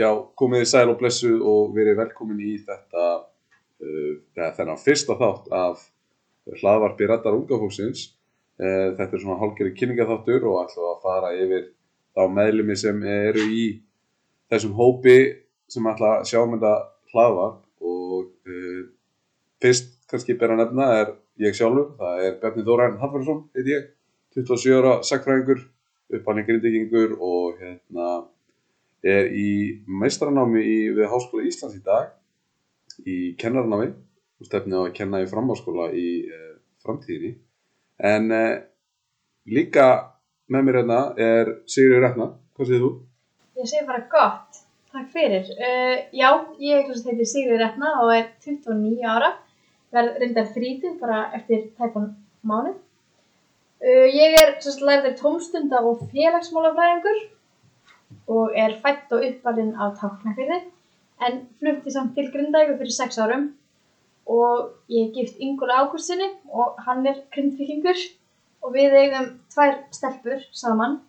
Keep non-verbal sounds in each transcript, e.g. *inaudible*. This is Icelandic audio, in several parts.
Já, komið í sæl og blessuð og verið velkomin í þetta, uh, þennan fyrsta þátt af hlaðvarpi Rættar unga fólksins. Uh, þetta er svona hálfgerði kynningaþáttur og ætlum að fara yfir þá meðlumi sem eru í þessum hópi sem ætla að sjá um þetta hlaðvarp og uh, fyrst kannski ber að nefna er ég sjálfur, það er Bjarni Þóræn Hallvarsson, heit ég, 27 ára sagfræðingur, uppalinn grindvikingur og hérna er í meistranámi í, við Háskóla Íslands í dag í kennarnámi og stefni á að kenna í framháskóla í uh, framtíðinni. En uh, líka með mér hérna er Sigurður Rekna hvað segir þú? Ég segi bara gott, takk fyrir. Uh, Já, ég heiti Sigurður Rekna og er 29 ára. Verð reyndar þrítið bara eftir tæpan mánu Ég er lærður tómstunda og félagsmálafræðingur og er fætt og uppalinn á Tálknafyrði en flutti samt til Grindæku fyrir 6 árum og ég er gift Ingúla Ágústinni og hann er grindvikingur og við eigum tvær stelpur saman.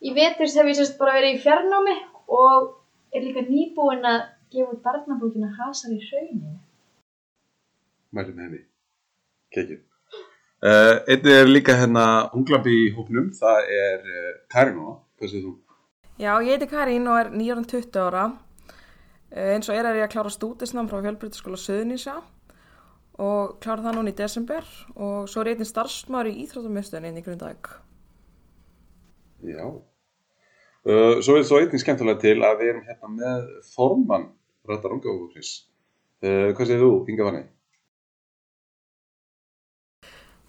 Í veturs hef ég sérst bara verið í fjarnámi og er líka nýbúinn að gefa út barnabókina Hasar í hrauninu. Mælum henni, kekið. Uh, einnig er líka hérna unglampi í hópnum, það er uh, Karinó, hvað séð þú? Já, ég heiti Karín og er 920 ára. Uh, eins og er er ég að klára stúdisnam frá Fjölbrytaskóla Söðunísa og klára það núna í desember og svo er ég einnig starfsmaður í Íþróttamöstunni inn í Grundavík. Já. Svo er það einnig skemmtilega til að við erum hérna með formann Rættar Ungafókris. Hvað séð þú, Inga Fanni?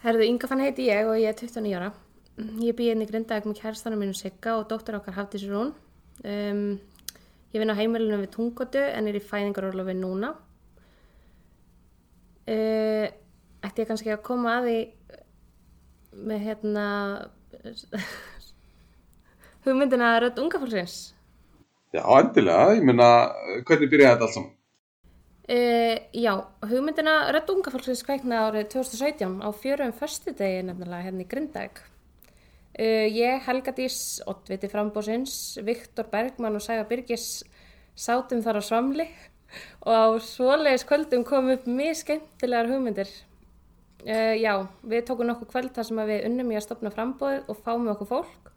Herðu, Inga Fann heiti ég og ég er 29 ára. Ég býð inn í Grindavík með kærstanum minn Sigga og dóttur okkar Hafdísir hún. Um, ég vinn á heimilinu við Tungotu en er í fæðingarólofi núna. Uh, ætti ég kannski að koma að því með hérna *laughs* hugmyndina rödd unga fólksins? Já, endilega. Ég menna, hvernig byrjaði þetta allt saman? Uh, já, hugmyndina Rödd unga fólksins kveikna árið 2017 á fjörum förstu degi nefnilega hérna í Grindavík. Uh, ég, Helga Dís, Ottviti Frambósins, Viktor Bergman og Sæfa Byrgis sátum þar á svamli og á svoleiðis kvöldum kom upp mjög skemmtilegar hugmyndir. Uh, já, við tókum nokkuð kvöld þar sem við unnum í að stopna frambóð og fá með okkur fólk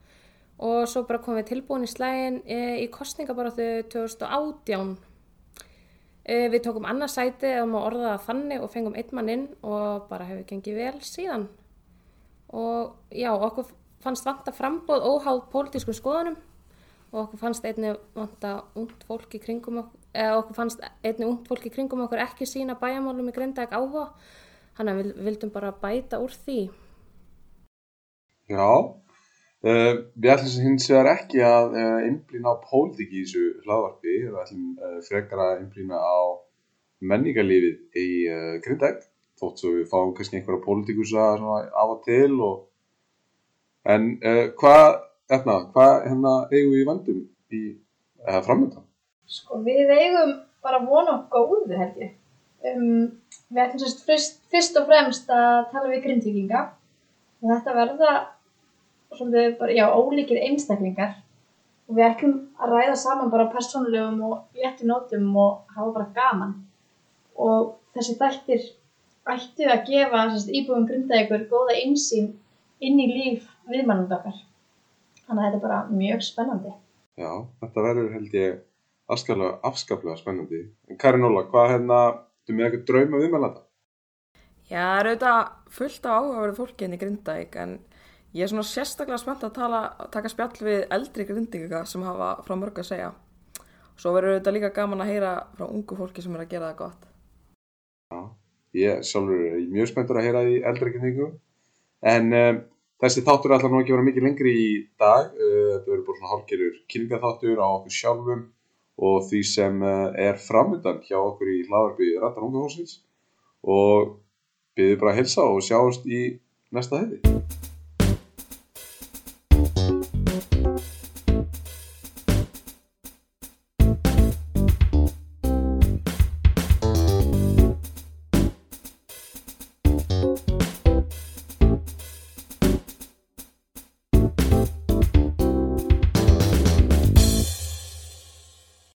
og svo bara komum við tilbúin í slægin í kostningabaráttu 2018 Við tókum annars sæti um að orða þannig og fengum einn mann inn og bara hefur gengið vel síðan. Og já, okkur fannst vanta frambóð óháð pólitískum skoðanum og okkur fannst einni vanta ungt fólk í kringum okkur, eða okkur fannst einni ungt fólk í kringum okkur ekki sína bæjamálum í Grindavík áhuga. Þannig að við vildum bara bæta úr því. Já, Uh, við ætlum hins vegar ekki að uh, einblýna á pólitík í þessu hlaðvarpi, við ætlum uh, frekar að einblýna á menningarlífið í Grindag, þótt svo við fáum kannski einhverja pólitíkusa af og til og en hvað hérna, hva, hérna eigum við í vandum í framöndan? Sko við eigum bara vona okkur góðu held ég. Um, við ætlum sérst fyrst, fyrst og fremst að tala við grindvikinga og þetta verða svolítið bara, já, ólíkir einstaklingar og við ætlum að ræða saman bara persónulegum og léttu nótum og hafa bara gaman og þessi þættir ættu að gefa sérst, íbúum grundaðegur góða einsýn inn í líf viðmannundakar þannig að þetta er bara mjög spennandi Já, þetta verður held ég afskaplega, afskaplega spennandi en Karin Óla, hvað hérna þú með eitthvað drauma viðmannanda? Já, það eru auðvitað fullt á áhugaverðu fólki inn í Grindavík en Ég er svona sérstaklega spennt að tala, taka spjall við eldri grindinga sem hafa frá mörg að segja. Svo verður þetta líka gaman að heyra frá ungu fólki sem er að gera það gott. Já, ég sjálfur er mjög spenntur að heyra í eldri grindingu. En um, þessi þáttur er alltaf nú ekki verið mikið lengri í dag. Uh, þetta verður bara svona hálfgerður kynningaþáttur á okkur sjálfum og því sem uh, er framöndan hjá okkur í hlaðarby Rættar unga hósins. Og byrðum bara að helsa og sjáumst í næsta hefði.